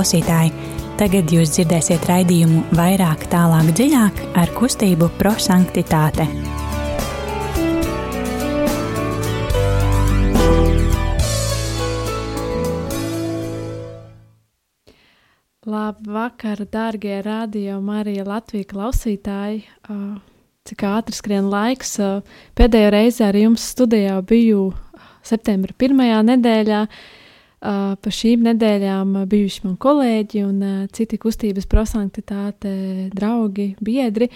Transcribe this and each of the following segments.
klausītāji! Tagad jūs dzirdēsiet raidījumu vairāk, tālāk, dziļāk ar kustību prosanktitāte. Labvakar, dārgie radio Marija Latvija klausītāji! Cik ātri skrien laiks. Pēdējo reizi ar jums studijā biju septembra pirmajā nedēļā. Uh, pa šīm nedēļām bijuši mani kolēģi un citi kustības prosanktitāte, draugi, biedri.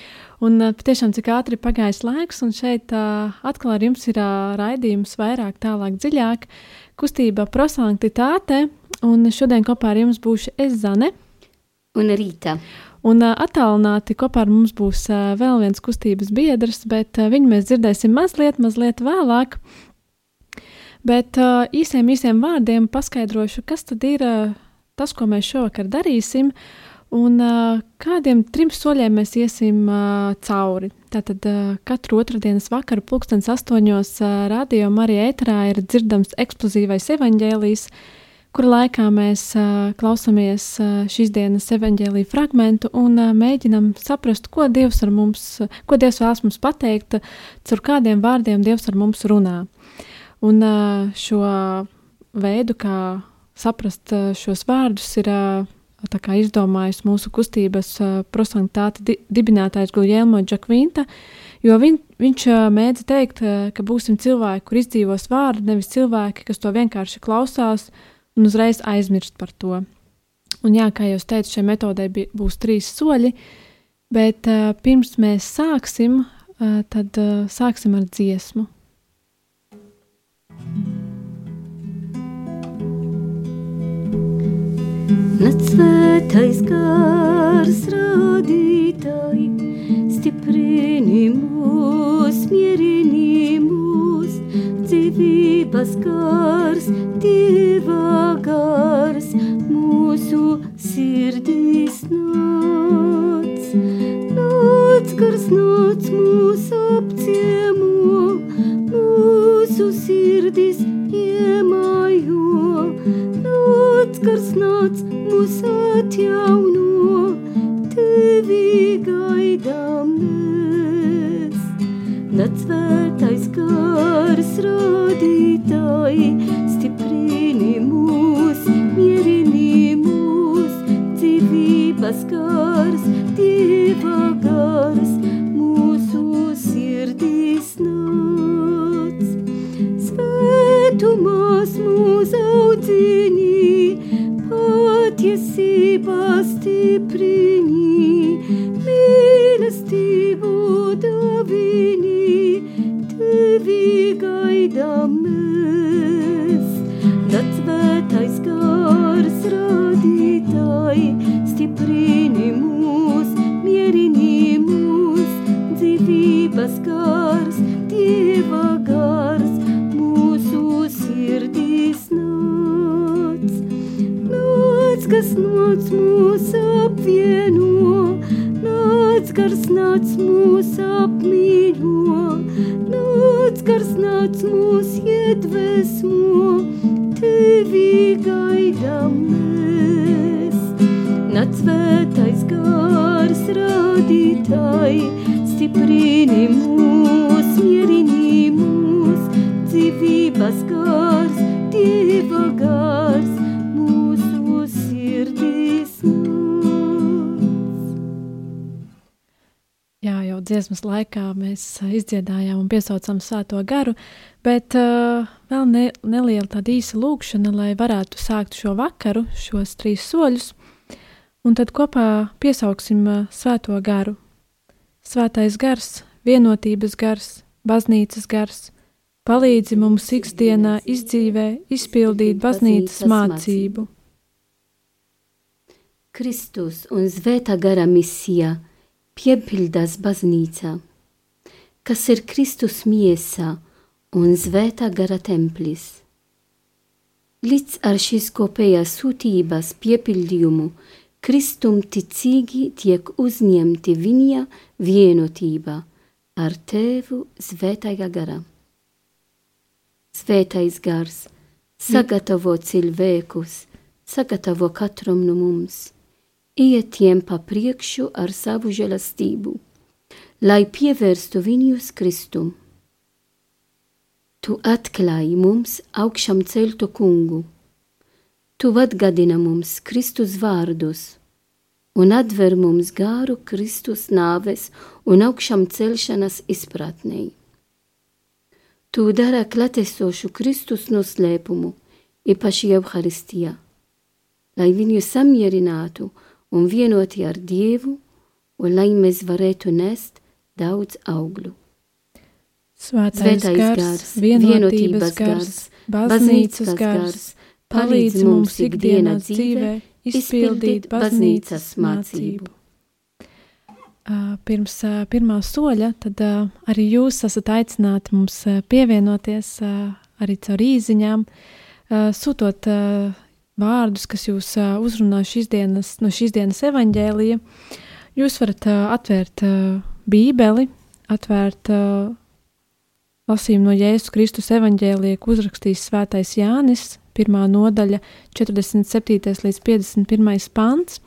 Un patiešām cik ātri pagājis laiks, un šeit atkal ar jums ir raidījums vairāk, tālāk, dziļāk. Kustība prosanktitāte, un šodien kopā ar jums būšu es Zane. Un Rīta. Un attālināti kopā ar mums būs vēl viens kustības biedrs, bet viņu mēs dzirdēsim mazliet, mazliet vēlāk. Bet uh, īsiem, īsiem vārdiem paskaidrošu, kas tad ir uh, tas, ko mēs šovakar darīsim, un uh, kādiem trim soļiem mēs iesim cauri. Tātad katru otrdienas vakaru, pulkstenis astoņos, radio Marija ēterā ir dzirdams eksplozīvais evaņģēlijs, kura laikā mēs klausāmies šīs dienas evaņģēlīja fragmentu un mēģinam saprast, ko Dievs mums, ko Dievs vēlas mums pateikt, caur kādiem vārdiem Dievs ar mums runā. Un šo veidu, kā saprast šos vārdus, ir izdomājis mūsu kustības prosanktāte di dibinātājs Guljelmo Džakvinta, jo viņ, viņš mēdz teikt, ka būsim cilvēki, kur izdzīvos vārdi, nevis cilvēki, kas to vienkārši klausās un uzreiz aizmirst par to. Un jā, kā jau teicu, šai metodei būs trīs soļi, bet pirms mēs sāksim, tad sāksim ar dziesmu. Nāc svētais gars radītāji, stiprini mūs, mierini mūs, dzīvības gars, dieva dziesmas laikā mēs izdziedājām un piesaucām svēto garu, bet uh, vēl ne, neliela tāda īsa lūkšana, lai varētu sākt šo vakaru, šos trīs soļus, un tad kopā piesauksim uh, svēto garu. Svētais gars, vienotības gars, baznīcas gars, palīdzi mums ikdienā izdzīvē, izpildīt baznīcas mācību. Kristus un svētā gara misija piepildās baznīca, kas ir Kristus miesa un svētā gara templis. Līdz ar šīs kopējās sūtības piepildījumu Kristum ticīgi tiek uzņemti viņa vienotība ar Tēvu svētajā garā. Svētais gars sagatavo cilvēkus sagatavo katram no mums, iet tiem pa priekšu ar savu žēlastību, lai pievērstu viņus Kristum. Tu atklāji mums augšām celtu kungu, tu atgādina mums Kristus vārdus un atver mums gāru Kristus nāves un augšām celšanas izpratnei. Tu dara klatesošu Kristus noslēpumu, īpaši Euharistijā, lai viņu samierinātu un vienoti ar Dievu, un lai mēs varētu nest daudz augļu. Svētais, Svētais gars, gars, vienotības gars, baznīcas gars, palīdz mums ikdienas dzīvē izpildīt baznīcas mācību. Pirms pirmā soļa, tad arī jūs esat aicināti mums pievienoties arī caur īziņām, sūtot vārdus, kas jūs uzrunā šīs dienas, no šīs dienas evaņģēlija. Jūs varat atvērt bībeli, atvērt lasījumu no Jēzus Kristus evaņģēlija, ko uzrakstījis svētais Jānis, pirmā nodaļa, 47. līdz 51. pants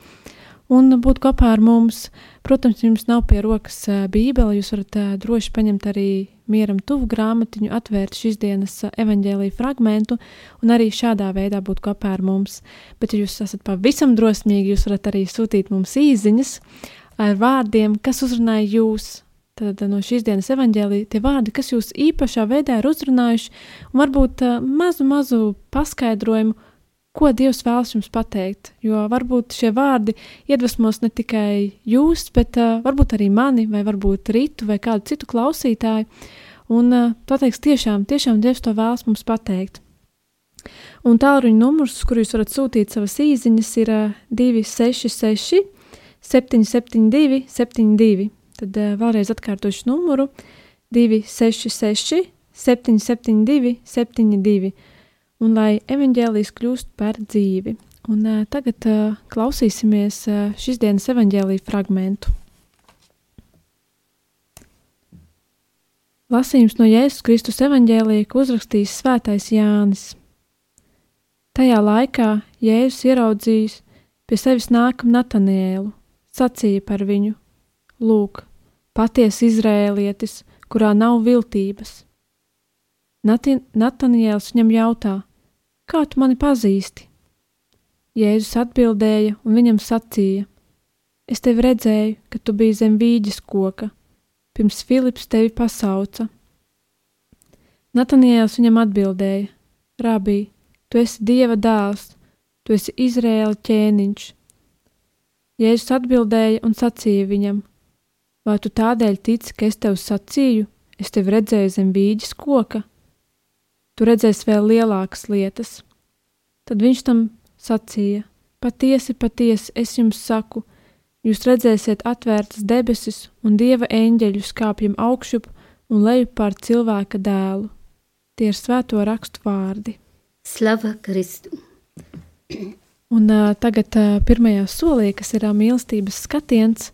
un būt kopā ar mums. Protams, jums nav pie rokas bībele, jūs varat droši paņemt arī mieram tuvu grāmatiņu, atvērt šīs dienas evaņģēlīju fragmentu un arī šādā veidā būt kopā ar mums. Bet, ja jūs esat pavisam drosmīgi, jūs varat arī sūtīt mums īziņas ar vārdiem, kas uzrunāja jūs. Tad no šīs dienas evaņģēlīja tie vārdi, kas jūs īpašā veidā ir uzrunājuši, un varbūt mazu, mazu paskaidrojumu, ko Dievs vēlas jums pateikt. Jo varbūt šie vārdi iedvesmos ne tikai jūs, bet uh, varbūt arī mani, vai varbūt Rītu, vai kādu citu klausītāju. Un uh, pateiks, tiešām, tiešām Dievs to vēlas mums pateikt. Un tālruņa numurs, kur jūs varat sūtīt savas īsiņas, ir uh, 266, 772, 72. Tad uh, vēlreiz atkārtošu numuru 266, 772, 72 un lai evaņģēlijas kļūst par dzīvi. Un, uh, tagad uh, klausīsimies uh, šīs dienas evaņģēlīja fragmentu. Lasījums no Jēzus Kristus evaņģēlīja, ko uzrakstījis Svētais Jānis. Tajā laikā Jēzus ieraudzījis pie sevis nākam Nataniēlu, sacīja par viņu: Lūk, patiesa izrēlietis, kurā nav viltības. Nataniēls viņam jautā: Kā tu mani pazīsti? Jēzus atbildēja un viņam sacīja: Es tevi redzēju, kad tu biji zem vīģes koka, pirms Filips tevi pasauca. Nataniēls viņam atbildēja: Rabī, tu esi Dieva dēls, tu esi Izrēla ķēniņš. Jēzus atbildēja un sacīja viņam: Vai tu tādēļ tici, ka es tev sacīju, es tevi redzēju zem vīģes koka? Tu redzēsi vēl lielākas lietas. Tad viņš tam sacīja: Patiesi, patiesi, es jums saku, jūs redzēsiet atvērtas debesis un dieva eņģeļus kāpjam augšup un lejup pār cilvēka dēlu. Tie ir svēto rakstu vārdi. Slava Kristu! Un uh, tagad uh, pirmajā solī, kas ir uh, mīlestības skatiens,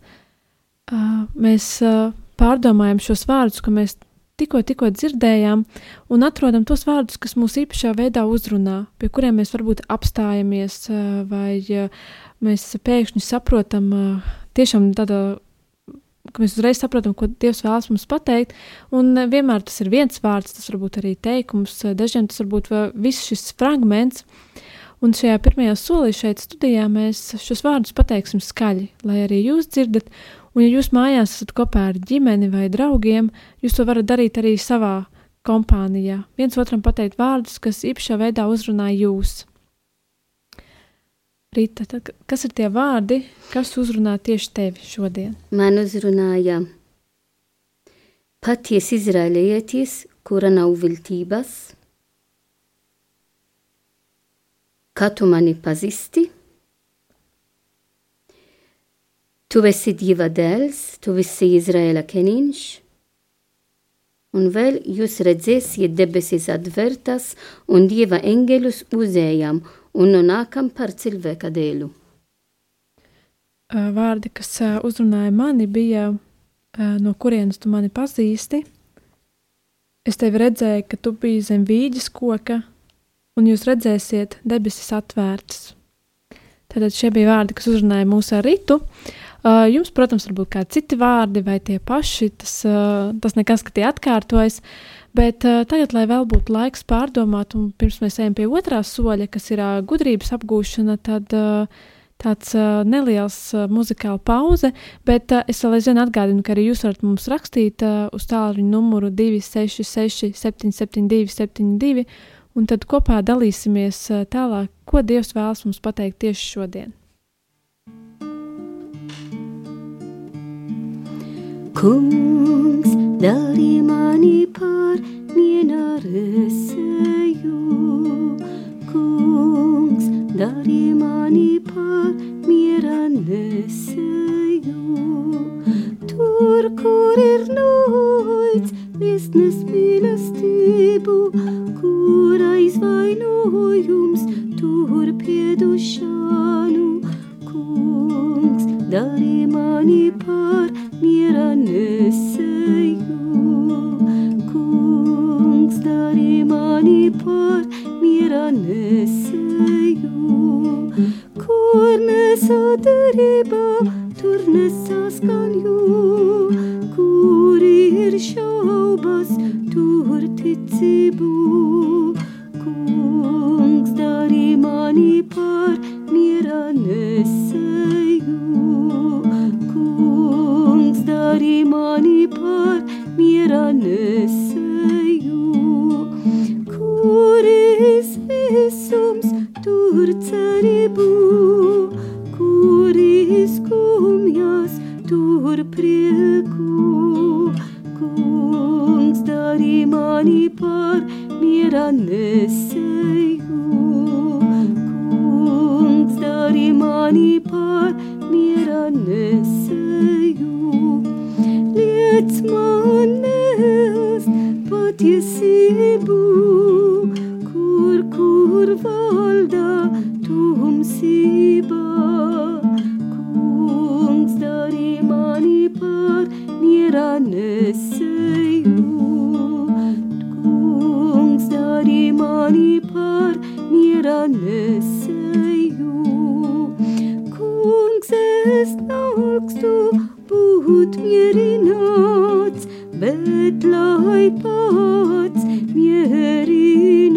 uh, mēs uh, pārdomājam šos vārdus, ko mēs tikko, tikko dzirdējām, un atrodam tos vārdus, kas mūs īpašā veidā uzrunā, pie kuriem mēs varbūt apstājamies, vai mēs pēkšņi saprotam tiešām tādā ka mēs uzreiz saprotam, ko Dievs vēlas mums pateikt. Un vienmēr tas ir viens vārds, tas var būt arī teikums, dažiem tas var būt viss šis fragments. Un šajā pirmajā solī šeit studijā mēs šos vārdus pateiksim skaļi, lai arī jūs dzirdat Un, ja jūs mājās esat kopā ar ģimeni vai draugiem, jūs to varat darīt arī savā kompānijā. Viens otram pateikt vārdus, kas īpašā veidā uzrunā jūs. Rīta, tad, kas ir tie vārdi, kas uzrunā tieši tevi šodien? Man uzrunāja patiesa izrēlietis, kura nav viltības. Kā tu mani pazīsti? Tu esi Dieva dēls, tu esi Izraēla ķēniņš, un vēl jūs redzēsiet debesis atvērtas un Dieva eņģeļus uzējam un nonākam par cilvēka dēlu. Vārdi, kas uzrunāja mani, bija no kurienes tu mani pazīsti. Es tevi redzēju, ka tu biji zem vīģes koka, un jūs redzēsiet debesis atvērtas Tad šie bija vārdi, kas uzrunāja mūsu ar ritu. Uh, jums, protams, varbūt kādi citi vārdi vai tie paši, tas, uh, tas nekas, ka tie atkārtojas. Bet uh, tagad, lai vēl būtu laiks pārdomāt, un pirms mēs ejam pie otrā soļa, kas ir uh, gudrības apgūšana, tad uh, tāds uh, neliels uh, muzikāla pauze, bet uh, es vēl aizvien atgādinu, ka arī jūs varat mums rakstīt uh, uz tālruņa numuru 266 772 72, un tad kopā dalīsimies uh, tālāk, ko Dievs vēlas mums pateikt tieši šodien. Kungs, dari mani par miena resēju, Kungs, dari mani par miera nesēju. Tur, kur ir noids, viesnes mīlestību, kur aizvainojums, tur piedušanu. Kungs, dari mani par miera nesēju. Kungs, dari mani par miera nesēju kur nesadarībā, tur nesaskaņo, kur ir šaubas, tur ticību. Kungs dari mani par miera nesēju, kungs dari mani par miera nesēju, nākstu būt mierināts, bet lai pats mierinātu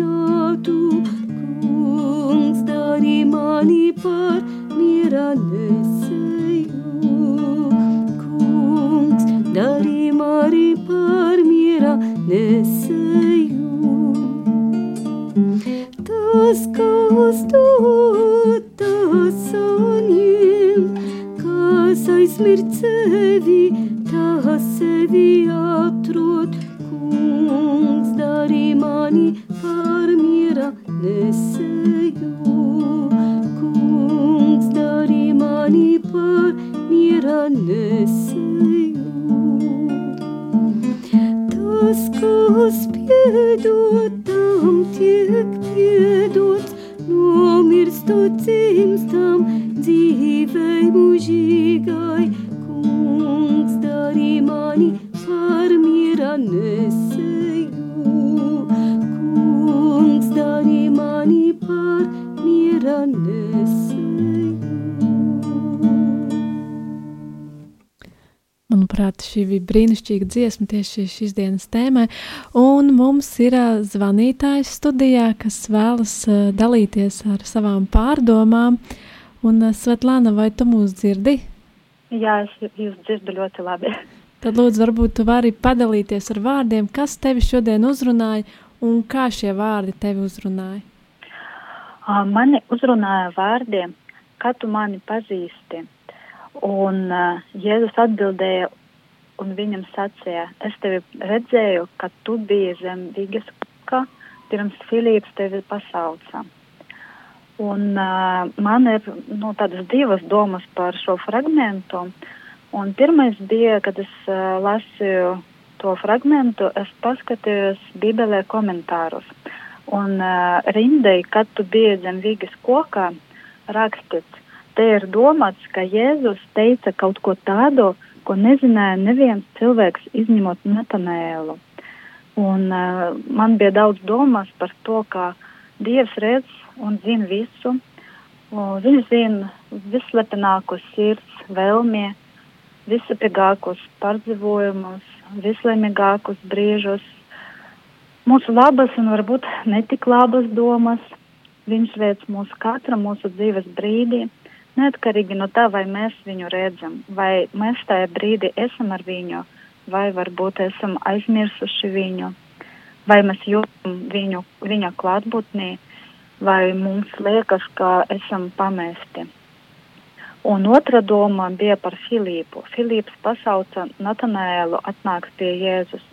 dari mani par miera nesēju. Kungs, dari mani par miera nesēju. Tas, kas dod, kas aizmirst sevi, tas sevi atrod. Kungs, dari mani par miera nesēju. mani par miera nesēju. Tas, kas piedod, Manuprāt, šī bija brīnišķīga dziesma tieši šīs dienas tēmai. Un mums ir zvanītājs studijā, kas vēlas dalīties ar savām pārdomām. Un, Svetlāna, vai tu mūs dzirdi? Jā, es jūs dzirdu ļoti labi. Tad, lūdzu, varbūt tu vari padalīties ar vārdiem, kas tevi šodien uzrunāja un kā šie vārdi tevi uzrunāja. Mani uzrunāja vārdiem, kā tu mani pazīsti Un uh, Jēzus atbildēja, un viņam sacīja, es tevi redzēju, ka tu biji zem vigas kā pirms Filips tevi pasauca. Un uh, man ir nu, tādas divas domas par šo fragmentu. Un pirmais bija, kad es uh, lasīju to fragmentu, es paskatījos Bībelē komentārus. Un uh, rindai, kad tu biji zem vigas kokā, rakstīts, te ir domāts, ka Jēzus teica kaut ko tādu, ko nezināja neviens cilvēks, izņemot Natanēlu. Un uh, man bija daudz domas par to, ka Dievs redz un zina visu, Un viņš zina vislepenākos sirds vēlmie, visapīgākos pārdzīvojumus, vislaimīgākos brīžus, mūsu labas un varbūt netik labas domas. Viņš veic mūsu katra mūsu dzīves brīdī, neatkarīgi no tā, vai mēs viņu redzam, vai mēs tajā brīdī esam ar viņu, vai varbūt esam aizmirsuši viņu, vai mēs jūtam viņu, viņa klātbūtnī, vai mums liekas, ka esam pamesti. Un otra doma bija par Filipu. Filips pasauca Natanēlu atnāks pie Jēzus.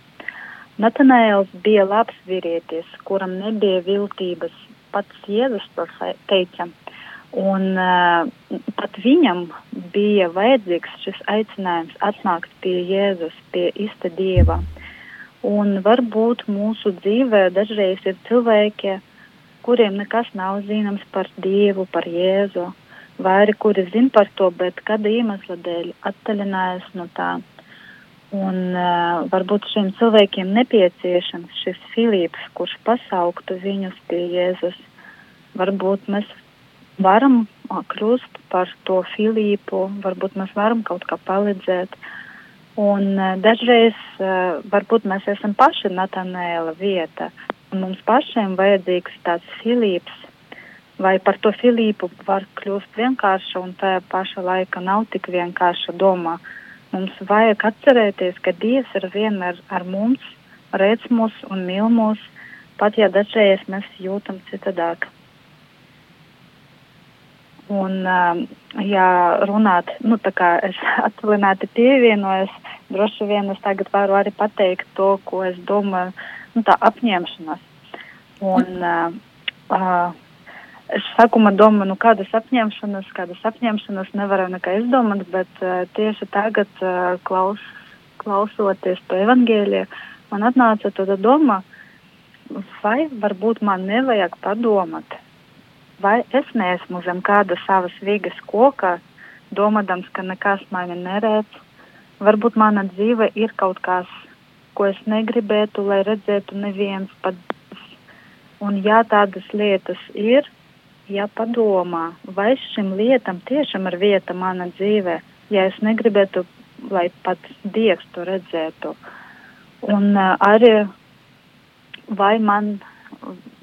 Natanēls bija labs vīrietis, kuram nebija viltības. Pats Jēzus to teica. Un uh, pat viņam bija vajadzīgs šis aicinājums atnākt pie Jēzus, pie ista Dieva. Un varbūt mūsu dzīvē dažreiz ir cilvēki, kuriem nekas nav zināms par Dievu, par Jēzu, vai arī kuri zina par to, bet kāda iemesla dēļ attaļinājas no tā. Un uh, varbūt šiem cilvēkiem nepieciešams šis Filips, kurš pasauktu viņus pie Jēzus. Varbūt mēs varam kļūst par to Filipu, varbūt mēs varam kaut kā palīdzēt. Un uh, dažreiz uh, varbūt mēs esam paši Natanēla vieta, mums pašiem vajadzīgs tāds Filips, vai par to Filipu var kļūt vienkārša un tā paša laika nav tik vienkārša domā. Mums vajag atcerēties, ka Dievs ir vienmēr ar mums, redz mūs un mīl mūs, pat ja dažreiz mēs jūtam citādāk. Un, um, ja runāt, nu, tā kā es atvaļināti pievienojos, droši vien es tagad varu arī pateikt to, ko es domāju nu, tā apņemšanās. Un, uh, uh, es sākumā domāju, nu, kādas apņemšanas, kādas apņemšanas nevaru nekā izdomāt, bet uh, tieši tagad, uh, klaus, klausoties to evangēliju, man atnāca tāda doma, vai varbūt man nevajag padomāt, vai es neesmu zem kāda savas vīgas koka, domādams, ka nekas mani neredz. Varbūt mana dzīve ir kaut kas, ko es negribētu, lai redzētu neviens, pat. Un ja tādas lietas ir, jāpadomā, vai šim lietam tiešām ir vieta mana dzīvē, ja es negribētu, lai pat Dievs to redzētu. Un uh, arī vai man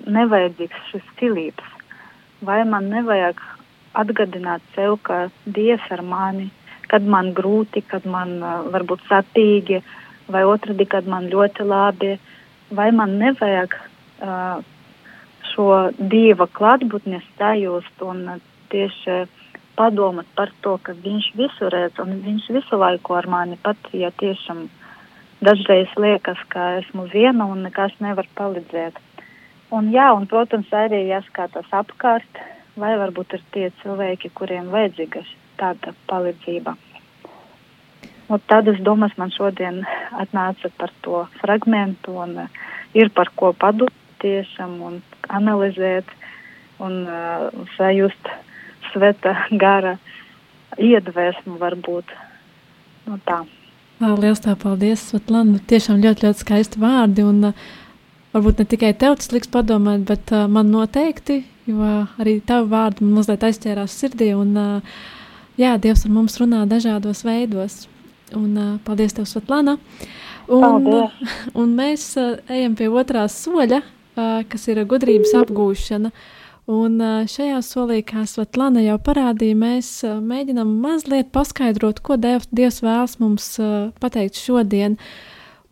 nevajadzīgs šis Filips, vai man nevajag atgādināt sev, ka Dievs ar mani, kad man grūti, kad man uh, varbūt sapīgi, uh, vai otrādi, kad man ļoti labi, vai man nevajag uh, šo dieva klātbūtni sajust un uh, tieši padomāt par to, ka viņš visu redz un viņš visu laiku ar mani pat, ja tiešām dažreiz liekas, ka esmu viena un nekas nevar palīdzēt. Un jā, un, protams, arī jāskatās apkārt, vai varbūt ir tie cilvēki, kuriem vajadzīga tāda palīdzība. Un tādas domas man šodien atnāca par to fragmentu un uh, ir par ko padomāt tiešām un analizēt un uh, sajust sveta gara iedvesmu varbūt. Nu, tā. Lielas tā paldies, Svetlana. Tiešām ļoti, ļoti skaisti vārdi. Un, uh, varbūt ne tikai tev tas liks padomāt, bet uh, man noteikti, jo arī tavu vārdu man mazliet aizķērās sirdī. Un, uh, jā, Dievs ar mums runā dažādos veidos. Un, uh, paldies, tev, Svetlana. Un, paldies. un mēs uh, ejam pie otrā soļa, uh, kas ir gudrības apgūšana. Un uh, šajā solī, kā Svetlana jau parādīja, mēs uh, mēģinām mazliet paskaidrot, ko Dievs, Dievs vēlas mums uh, pateikt šodien.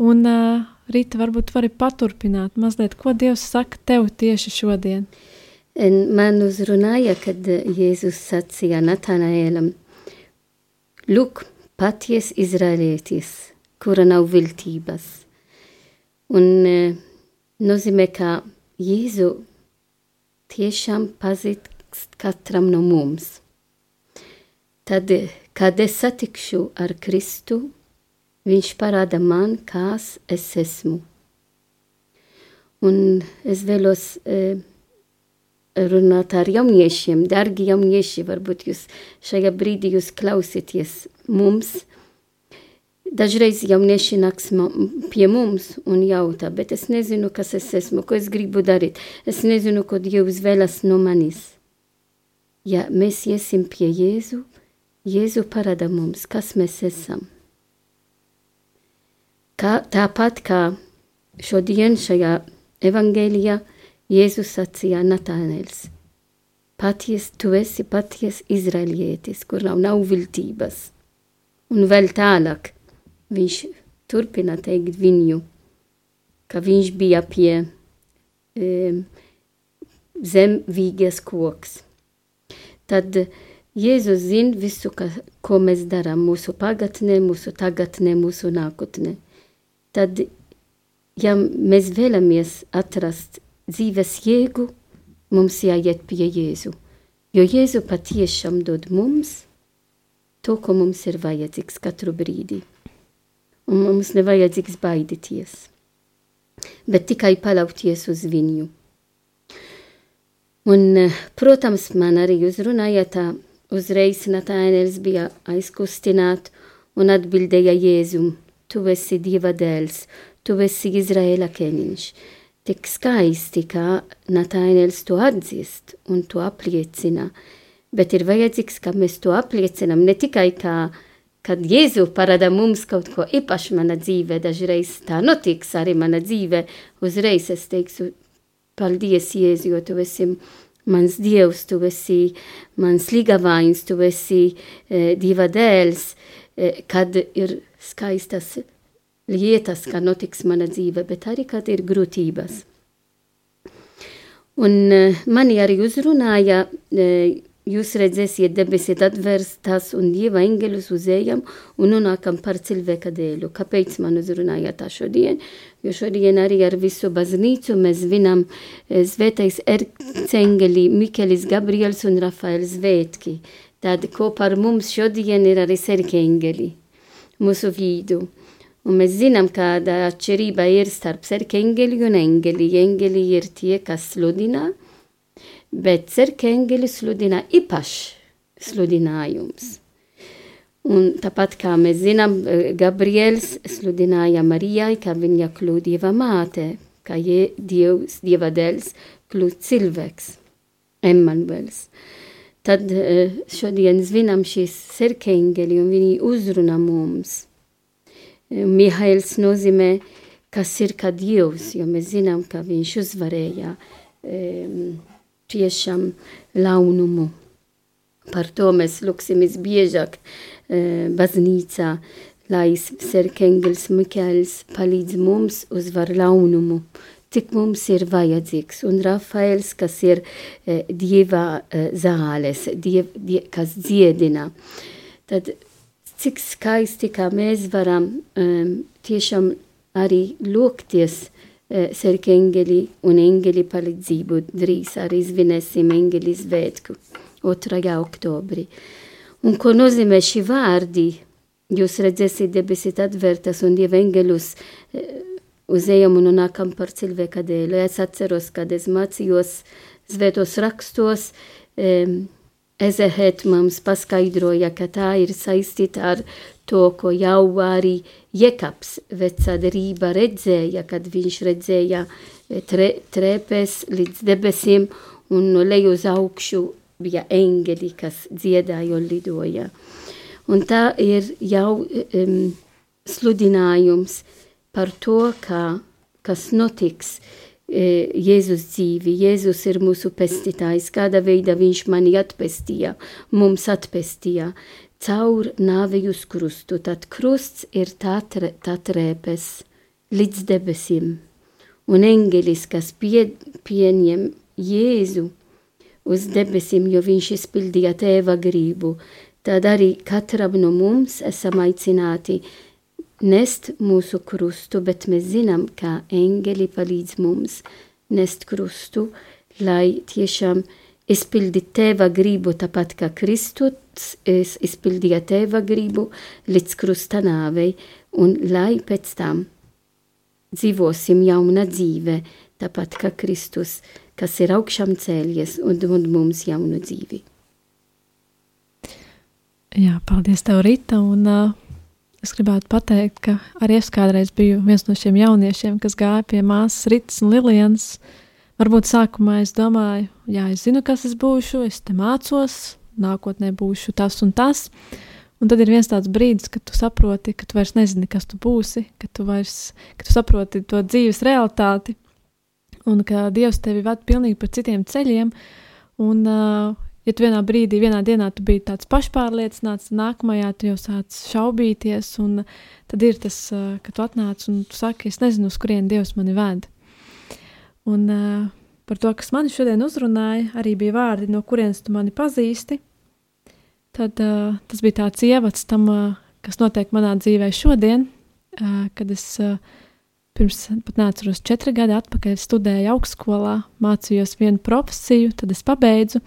Un, uh, Rīta, varbūt vari paturpināt mazliet, ko Dievs saka tev tieši šodien. Man uzrunāja, kad Jēzus sacīja Natanēlam, Lūk, paties izrēlietis, kura nav viltības. Un e, nozīmē, ka Jēzu tiešām pazīst katram no mums. Tad, kad es satikšu ar Kristu, viņš parāda man, kas es esmu. Un es vēlos e, runāt ar jauniešiem, dargi jaunieši, varbūt jūs šajā brīdī jūs klausieties mums. Dažreiz jaunieši nāks pie mums un jautā, bet es nezinu, kas es esmu, ko es gribu darīt. Es nezinu, ko Dievs vēlas no manis. ja mēs iesim pie Jēzu, Jēzu parāda mums, kas mēs esam. Kā, tāpat kā šodien šajā evangēlijā Jēzus sacīja Natānēls. Paties, tu esi paties izraelietis, kur nav, nav viltības. Un vēl tālāk viņš turpina teikt viņu, ka viņš bija pie um, zemvīgas koks. Tad Jēzus zina visu, ka, ko mēs darām mūsu pagatnē, mūsu tagadnē, mūsu nākotnē. Tad, ja mēs vēlamies atrast dzīves jēgu, mums jāiet pie Jēzu. Jo Jēzu patiešām dod mums to, ko mums ir vajadzīgs katru brīdi. Un mums nevajadzīgs baidīties, bet tikai paļauties uz viņu. Un, protams, man arī uzrunāja tā, uzreiz Natānēls bija aizkustināts un atbildēja Jēzum, tu esi Dieva dēls, tu esi Izraēla ķēniņš tik skaisti, kā Natānēls to atzīst un to apliecina. Bet ir vajadzīgs, ka mēs to apliecinām ne tikai kā, kad Jēzu parāda mums kaut ko īpašu mana dzīvē, dažreiz tā notiks arī mana dzīve, uzreiz es teikšu, paldies Jēzu, jo tu esi mans dievs, tu esi mans līgavains, tu esi e, dieva dēls, e, kad ir skaistas lietas, kā notiks mana dzīve, bet arī, kad ir grūtības. Un uh, mani arī uzrunāja, uh, jūs redzēsiet debesit atvērstas un Dieva eņģeļus uz ejam un nonākam par cilvēka dēļu. Kāpēc man uzrunāja tā šodien? Jo šodien arī ar visu baznīcu mēs vinam svētais erceņģeli Mikelis Gabriels un Rafaels Svētki. Tad kopā ar mums šodien ir arī serkeņģeli mūsu vidu. Un mēs zinām, kāda atšķirība ir starp sarkaņģeli un eņģeli. Eņģeli ir tie, kas sludina, bet sarkaņģeli sludina īpašs sludinājums. Un tāpat kā mēs zinām, Gabriels sludināja Marijai, ka viņa kļūst dieva māte, ka Dievs, dieva dēls, kļūst cilvēks, Emanuels. Tad eh, šodien zinām šīs sarkaņģeli un viņi uzrunā mums. Mihails nozīmē, kas ir kā Dievs, jo mēs zinām, ka viņš uzvarēja um, tiešām launumu. Par to mēs lūksimies biežāk uh, baznīcā, lai Serkengels Mikēls palīdz mums uzvar launumu, cik mums ir vajadzīgs. Un Rafaels, kas ir uh, dieva uh, zāles, diev, die, kas dziedina. Tad cik skaisti, kā mēs varam um, tiešām arī lūgties sarka eņģeli un eņģeli palīdzību. Drīz arī svinēsim eņģeli svētku 2. oktobrī. Un ko nozīmē šī vārdi? Jūs redzēsiet debesit atvērtas un dieva eņģeļus uh, uz ejam un nākam par cilvēka dēļ. Es atceros, kad es mācījos svētos rakstos, Ezehet mums paskaidroja, ka tā ir saistīta ar to, ko jau arī Jekaps vecā derība redzēja, kad viņš redzēja e, tre, trepes līdz debesīm un no leju uz augšu bija eņģeli, kas dziedāja un lidoja. Un tā ir jau um, sludinājums par to, ka, kas notiks, E, Jēzus dzīvi. Jēzus ir mūsu pestītājs, kāda veida viņš mani atpestīja, mums atpestīja caur nāvi uz krustu. Tad krusts ir tā, tre, tā trēpes līdz debesīm. Un eņģelis, kas pie, pieņem Jēzu uz debesīm, jo viņš izpildīja tēva gribu, tad arī katram no mums esam aicināti nest mūsu krustu, bet mēs zinām, ka eņģeli palīdz mums nest krustu, lai tiešām izpildītu tēva gribu, tāpat kā Kristus izpildīja tēva gribu līdz krusta nāvei, un lai pēc tam dzīvosim jauna dzīve, tāpat kā Kristus, kas ir augšām cēlies un dod mums jaunu dzīvi. Jā, paldies tev, Rita, un uh, Es gribētu pateikt, ka arī es kādreiz biju viens no šiem jauniešiem, kas gāja pie māsas Ritas un Lilijas varbūt sākumā es domāju, jā, es zinu, kas es būšu, es te mācos, nākotnē būšu tas un tas. Un tad ir viens tāds brīdis, kad tu saproti, ka tu vairs nezini, kas tu būsi, ka tu vairs ka tu saproti to dzīves realitāti, un ka Dievs tevi ved pilnīgi pa citiem ceļiem. Un, uh, ja tu vienā brīdī, vienā dienā tu biji tāds pašpārliecināts, nākamajā tu jau sāc šaubīties, un tad ir tas, uh, ka tu atnāc un tu saki, es nezinu, uz kurien Dievs mani ved. Un uh, par to, kas mani šodien uzrunāja, arī bija vārdi, no kurienes tu mani pazīsti. Tad uh, tas bija tāds ievads tam, uh, kas notiek manā dzīvē šodien, uh, kad es uh, pirms pat neatceros, četri gadi atpakaļ studēju augstskolā, mācījos vienu profesiju, tad es pabeidzu,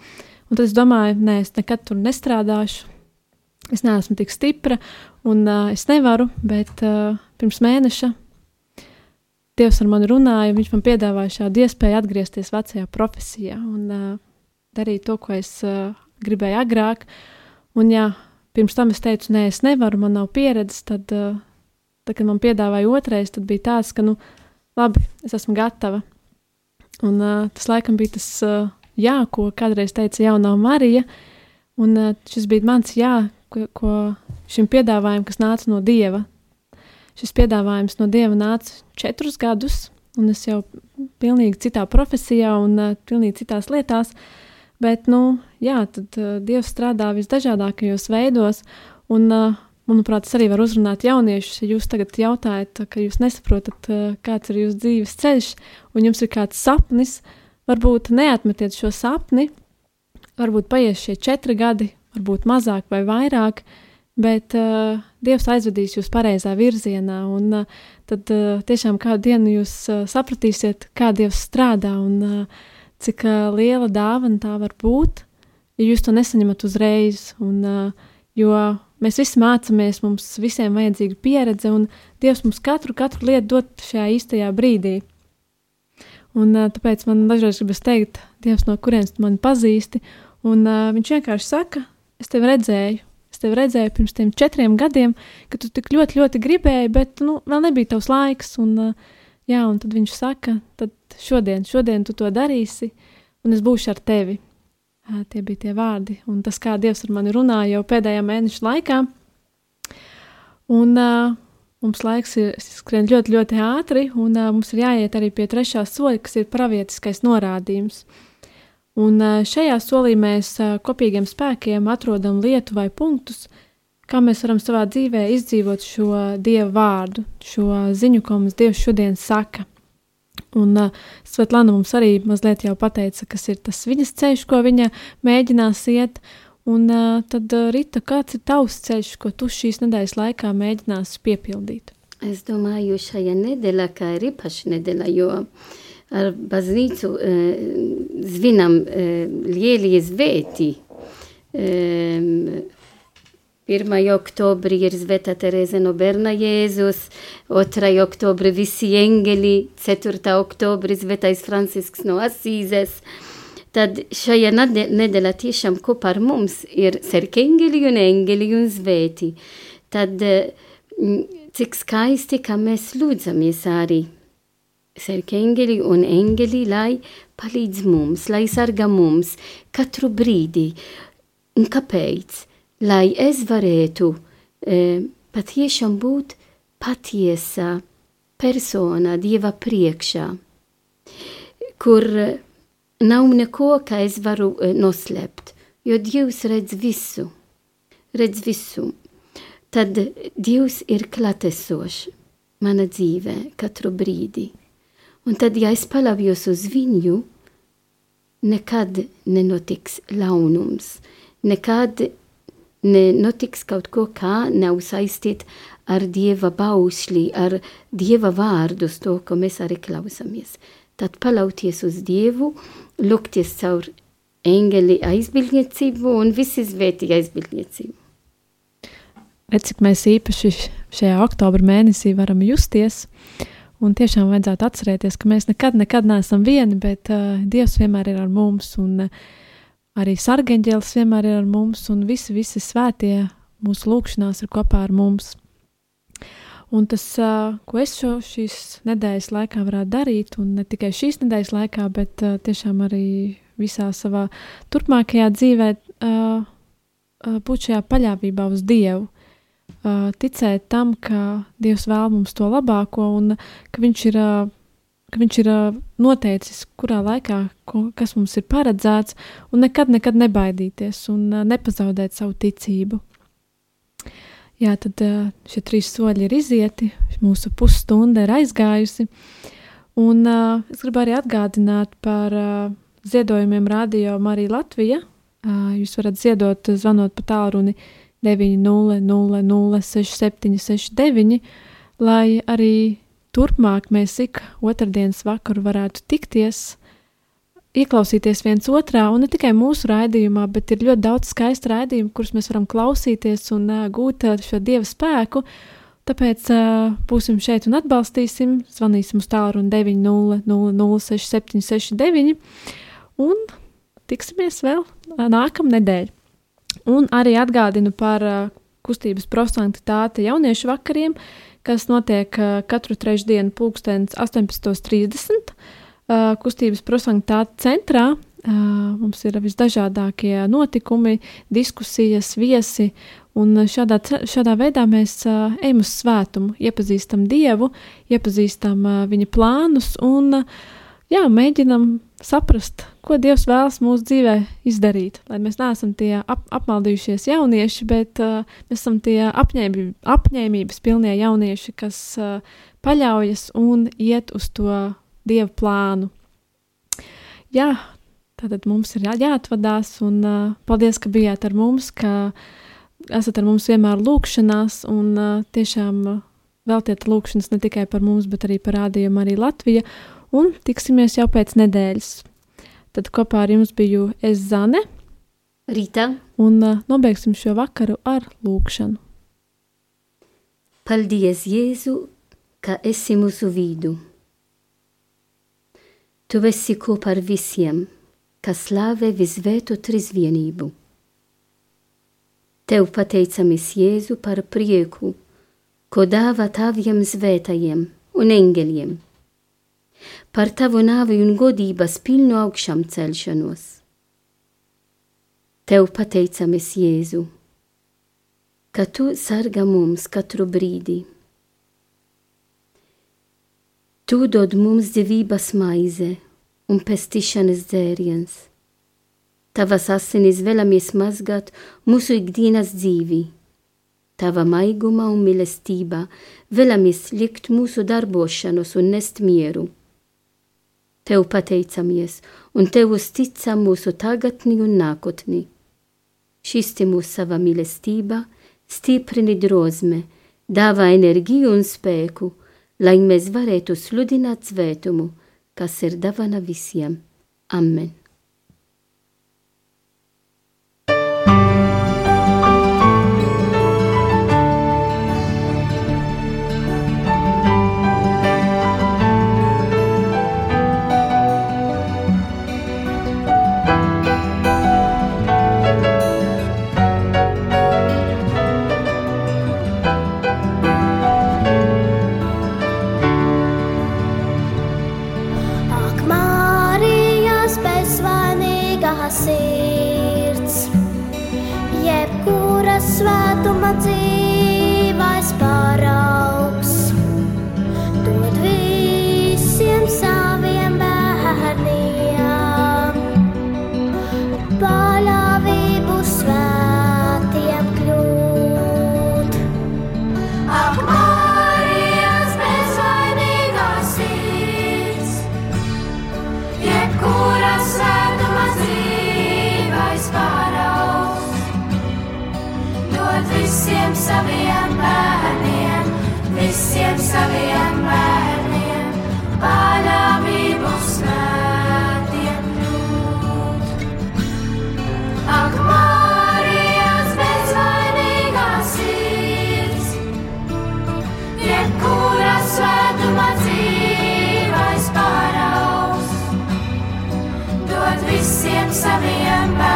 un tad es domāju, nē, es nekad tur nestrādāšu, es neesmu tik stipra, un uh, es nevaru, bet uh, pirms mēneša Dievs ar mani runāja, viņš man piedāvāja šādu iespēju atgriezties vecajā profesijā un uh, darīt to, ko es uh, gribēju agrāk, un jā, pirms tam es teicu, nē, es nevaru, man nav pieredzes, tad uh, tad, kad man piedāvāja otrais, tad bija tāds, ka, nu, labi, es esmu gatava. Un uh, tas laikam bija tas uh, jā, ko kādreiz teica jaunā Marija, un uh, šis bija mans jā, ko, ko šim piedāvājumam, kas nāca no Dieva. Šis piedāvājums no Dieva nāca četrus gadus, un es jau pilnīgi citā profesijā un uh, pilnīgi citās lietās, bet, nu, jā, tad uh, Dievs strādā visdažādākajos veidos, un uh, Manuprāt, tas arī var uzrunāt jauniešus. Ja jūs tagad jautājat, ka jūs nesaprotat, eh, kāds ir jūsu dzīves ceļš, un jums ir kāds sapnis, varbūt neatmetiet šo sapni. Varbūt paies šie četri gadi, varbūt mazāk vai vairāk, bet uh, Dievs aizvedīs jūs pareizā virzienā. Un uh, tad uh, tiešām kādu dienu jūs uh, sapratīsiet, kā Dievs strādā un uh, cik uh, liela dāvana tā var būt, ja jūs to nesaņemat uzreiz. Un, uh, jo Mēs visi mācāmies, mums visiem vajadzīga pieredze, un Dievs mums katru, katru lietu dod šajā īstajā brīdī. Un, uh, tāpēc man dažreiz gribas teikt, Dievs, no kurienes tu mani pazīsti, un uh, viņš vienkārši saka, es tevi redzēju. Tevi redzēju pirms tiem četriem gadiem, kad tu tik ļoti, ļoti gribēji, bet nu, vēl nebija tavs laiks. Un, uh, jā, un tad viņš saka, tad šodien, šodien tu to darīsi, un es būšu ar tevi. Tie bija tie vārdi, un tas, kā Dievs ar mani runāja jau pēdējā mēneša laikā. Un uh, mums laiks ir skrien ļoti, ļoti ātri, un uh, mums ir jāiet arī pie trešā soļa, kas ir pravietiskais norādījums. Un uh, šajā solī mēs uh, kopīgiem spēkiem atrodam lietu vai punktus, kā mēs varam savā dzīvē izdzīvot šo Dieva vārdu, šo ziņu, ko mums Dievs šodien saka. Un uh, Svetlana mums arī mazliet jau pateica, kas ir tas viņas ceļš, ko viņa mēģinās iet. Un uh, tad, uh, Rita, kāds ir tavs ceļš, ko tu šīs nedēļas laikā mēģinās piepildīt? Es domāju, šajā nedēļā, kā ir īpaša nedēļa, jo ar baznīcu uh, zvinam uh, lielie zvēti. Um, 1. oktobrī ir Zveta Terēze no Berna Jēzus, 2. oktobrī visi eņģeļi, 4. oktobrī Zvetais Francisks no Asīzes. Tad šajā nedēļā tiešām kopā ar mums ir serkeņģeļi un eņģeļi un zvēti. Tad cik skaisti, ka mēs lūdzamies arī serkeņģeļi un eņģeļi, lai palīdz mums, lai sarga mums katru brīdi. Un kāpēc? lai es varētu e, patiešām būt patiesa persona Dieva priekšā, kur nav neko, kā es varu e, noslēpt, jo Dievs redz visu, redz visu. Tad Dievs ir klatesošs mana dzīvē katru brīdi. Un tad, ja es paļaujos uz viņu, nekad nenotiks launums, nekad nenotiks kaut ko, kā nav saistīt ar Dieva bausli, ar Dieva vārdus, to, ko mēs arī klausamies. Tad palauties uz Dievu, lūgties caur eņģeli aizbildniecību un visi svētī aizbildniecību. Redz, cik mēs īpaši šajā oktobra mēnesī varam justies, un tiešām vajadzētu atcerēties, ka mēs nekad, nekad neesam vieni, bet uh, Dievs vienmēr ir ar mums, un uh, Arī sargeņģēlis vienmēr ir ar mums, un visi, visi svētie mūsu lūgšanās ir kopā ar mums. Un tas, ko es šo, šīs nedēļas laikā varētu darīt, un ne tikai šīs nedēļas laikā, bet tiešām arī visā savā turpmākajā dzīvē, būt šajā paļāvībā uz Dievu. Ticēt tam, ka Dievs vēl mums to labāko un ka Viņš ir, ka viņš ir noteicis, kurā laikā kas mums ir paredzēts, un nekad, nekad nebaidīties un nepazaudēt savu ticību. Jā, tad šie trīs soļi ir izieti, mūsu pusstunda ir aizgājusi. Un uh, es gribu arī atgādināt par uh, ziedojumiem Radio Marija Latvija. Uh, jūs varat ziedot, zvanot pa tālruni 900-6769, lai arī turpmāk mēs ik otrdienas vakaru varētu tikties ieklausīties viens otrā, un ne tikai mūsu raidījumā, bet ir ļoti daudz skaistu raidījumu, kurus mēs varam klausīties un uh, gūt uh, šo dieva spēku. Tāpēc uh, būsim šeit un atbalstīsim, zvanīsim uz tālruni 900-6769 un tiksimies vēl nākamnedēļ. Un arī atgādinu par uh, kustības prosanktitāte jauniešu vakariem, kas notiek uh, katru trešdienu pulkstens 18.30 uh, kustības prosanktāte centrā. Mums ir visdažādākie notikumi, diskusijas, viesi, un šādā, šādā veidā mēs ejam uz svētumu, iepazīstam Dievu, iepazīstam Viņa plānus un uh, jā, mēģinam saprast, ko Dievs vēlas mūsu dzīvē izdarīt. Lai mēs neesam tie ap, apmaldījušies jaunieši, bet uh, mēs esam tie apņēmī, apņēmības pilnie jaunieši, kas uh, paļaujas un iet uz to Dieva plānu. Jā, tātad mums ir jā, jāatvadās, un uh, paldies, ka bijāt ar mums, ka esat ar mums vienmēr lūkšanās, un uh, tiešām uh, veltiet lūkšanas ne tikai par mums, bet arī par rādījumu arī Latvija, un tiksimies jau pēc nedēļas. Tad kopā ar jums biju es Zane. Rīta. Un uh, nobeigsim šo vakaru ar lūkšanu. Paldies, Jēzu, ka esi mūsu vidū. Tu esi kopā ar visiem, kas slāvē visvēto trīsvienību. Tev pateicamies, Jēzu, par prieku, ko dāvā taviem svētajiem un engeļiem, par tavu nāvi un godības pilnu augšām celšanos. Tev pateicamies, Jēzu, ka tu sargā mums katru brīdi Tu dod mums dzīvības maize un pestīšanas dzēriens. Tavas asinis vēlamies mazgāt mūsu ikdienas dzīvi. Tava maiguma un mīlestība vēlamies likt mūsu darbošanos un nest mieru. Tev pateicamies un tev uzticam mūsu tagadni un nākotni. Šisti mūsu sava mīlestība, stiprini drosme, dāvā enerģiju un spēku lai mēs varētu sludināt svētumu, kas ir dāvana visiem. Amen! Saviem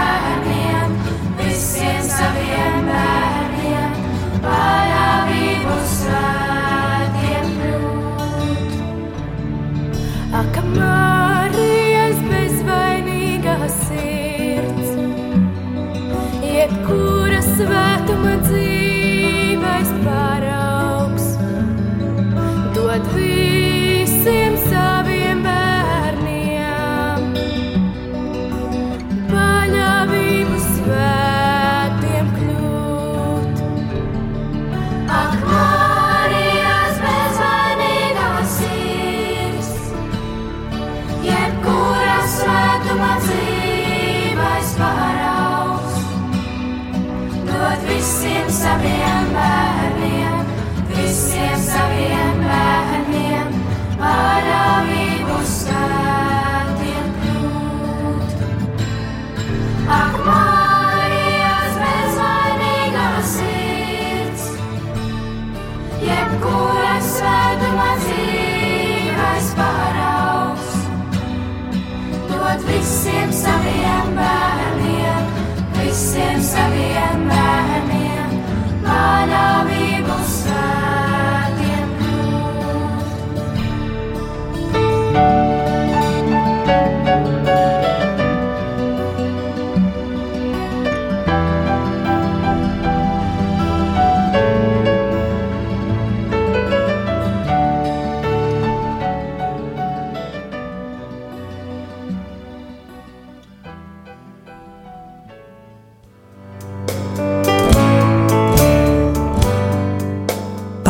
jebkuras svētuma dzīves paraugs. Dod visiem saviem bērniem, visiem saviem bērniem, manāvību svētiem